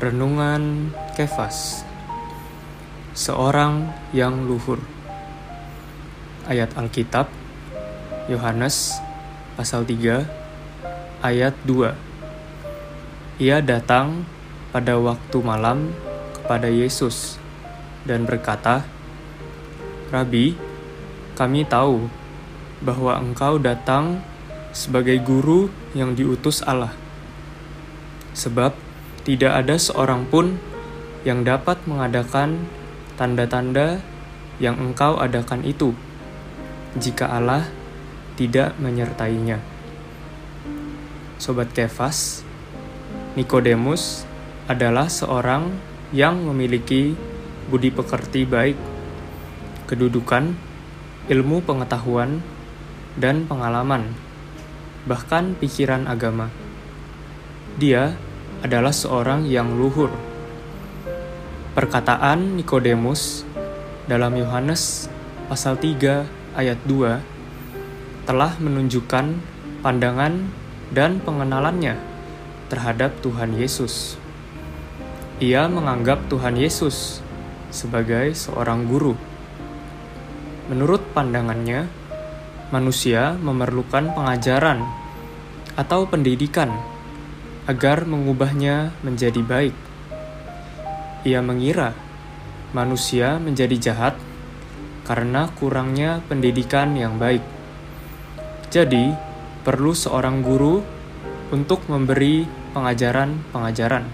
Renungan Kefas. Seorang yang luhur. Ayat Alkitab Yohanes pasal 3 ayat 2 Ia datang pada waktu malam kepada Yesus dan berkata, Rabi, kami tahu bahwa engkau datang sebagai guru yang diutus Allah. Sebab tidak ada seorang pun yang dapat mengadakan tanda-tanda yang engkau adakan itu, jika Allah tidak menyertainya. Sobat Kefas, Nikodemus adalah seorang yang memiliki budi pekerti baik, kedudukan, ilmu pengetahuan, dan pengalaman, bahkan pikiran agama. Dia adalah seorang yang luhur. Perkataan Nikodemus dalam Yohanes pasal 3 ayat 2 telah menunjukkan pandangan dan pengenalannya terhadap Tuhan Yesus. Ia menganggap Tuhan Yesus sebagai seorang guru. Menurut pandangannya, manusia memerlukan pengajaran atau pendidikan agar mengubahnya menjadi baik. Ia mengira manusia menjadi jahat karena kurangnya pendidikan yang baik. Jadi, perlu seorang guru untuk memberi pengajaran-pengajaran.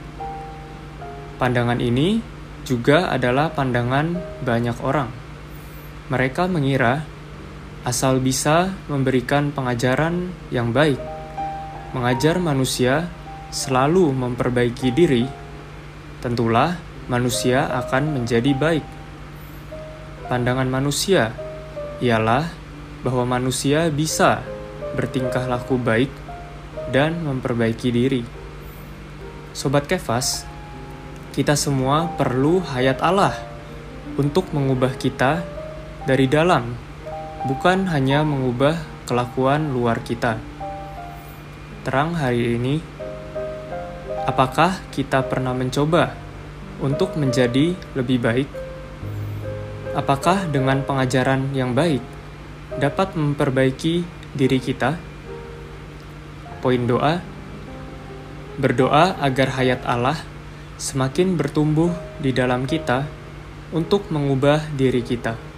Pandangan ini juga adalah pandangan banyak orang. Mereka mengira asal bisa memberikan pengajaran yang baik, mengajar manusia selalu memperbaiki diri, tentulah manusia akan menjadi baik. Pandangan manusia ialah bahwa manusia bisa bertingkah laku baik dan memperbaiki diri. Sobat Kefas, kita semua perlu hayat Allah untuk mengubah kita dari dalam, bukan hanya mengubah kelakuan luar kita. Terang hari ini Apakah kita pernah mencoba untuk menjadi lebih baik? Apakah dengan pengajaran yang baik dapat memperbaiki diri kita? Poin doa: berdoa agar hayat Allah semakin bertumbuh di dalam kita untuk mengubah diri kita.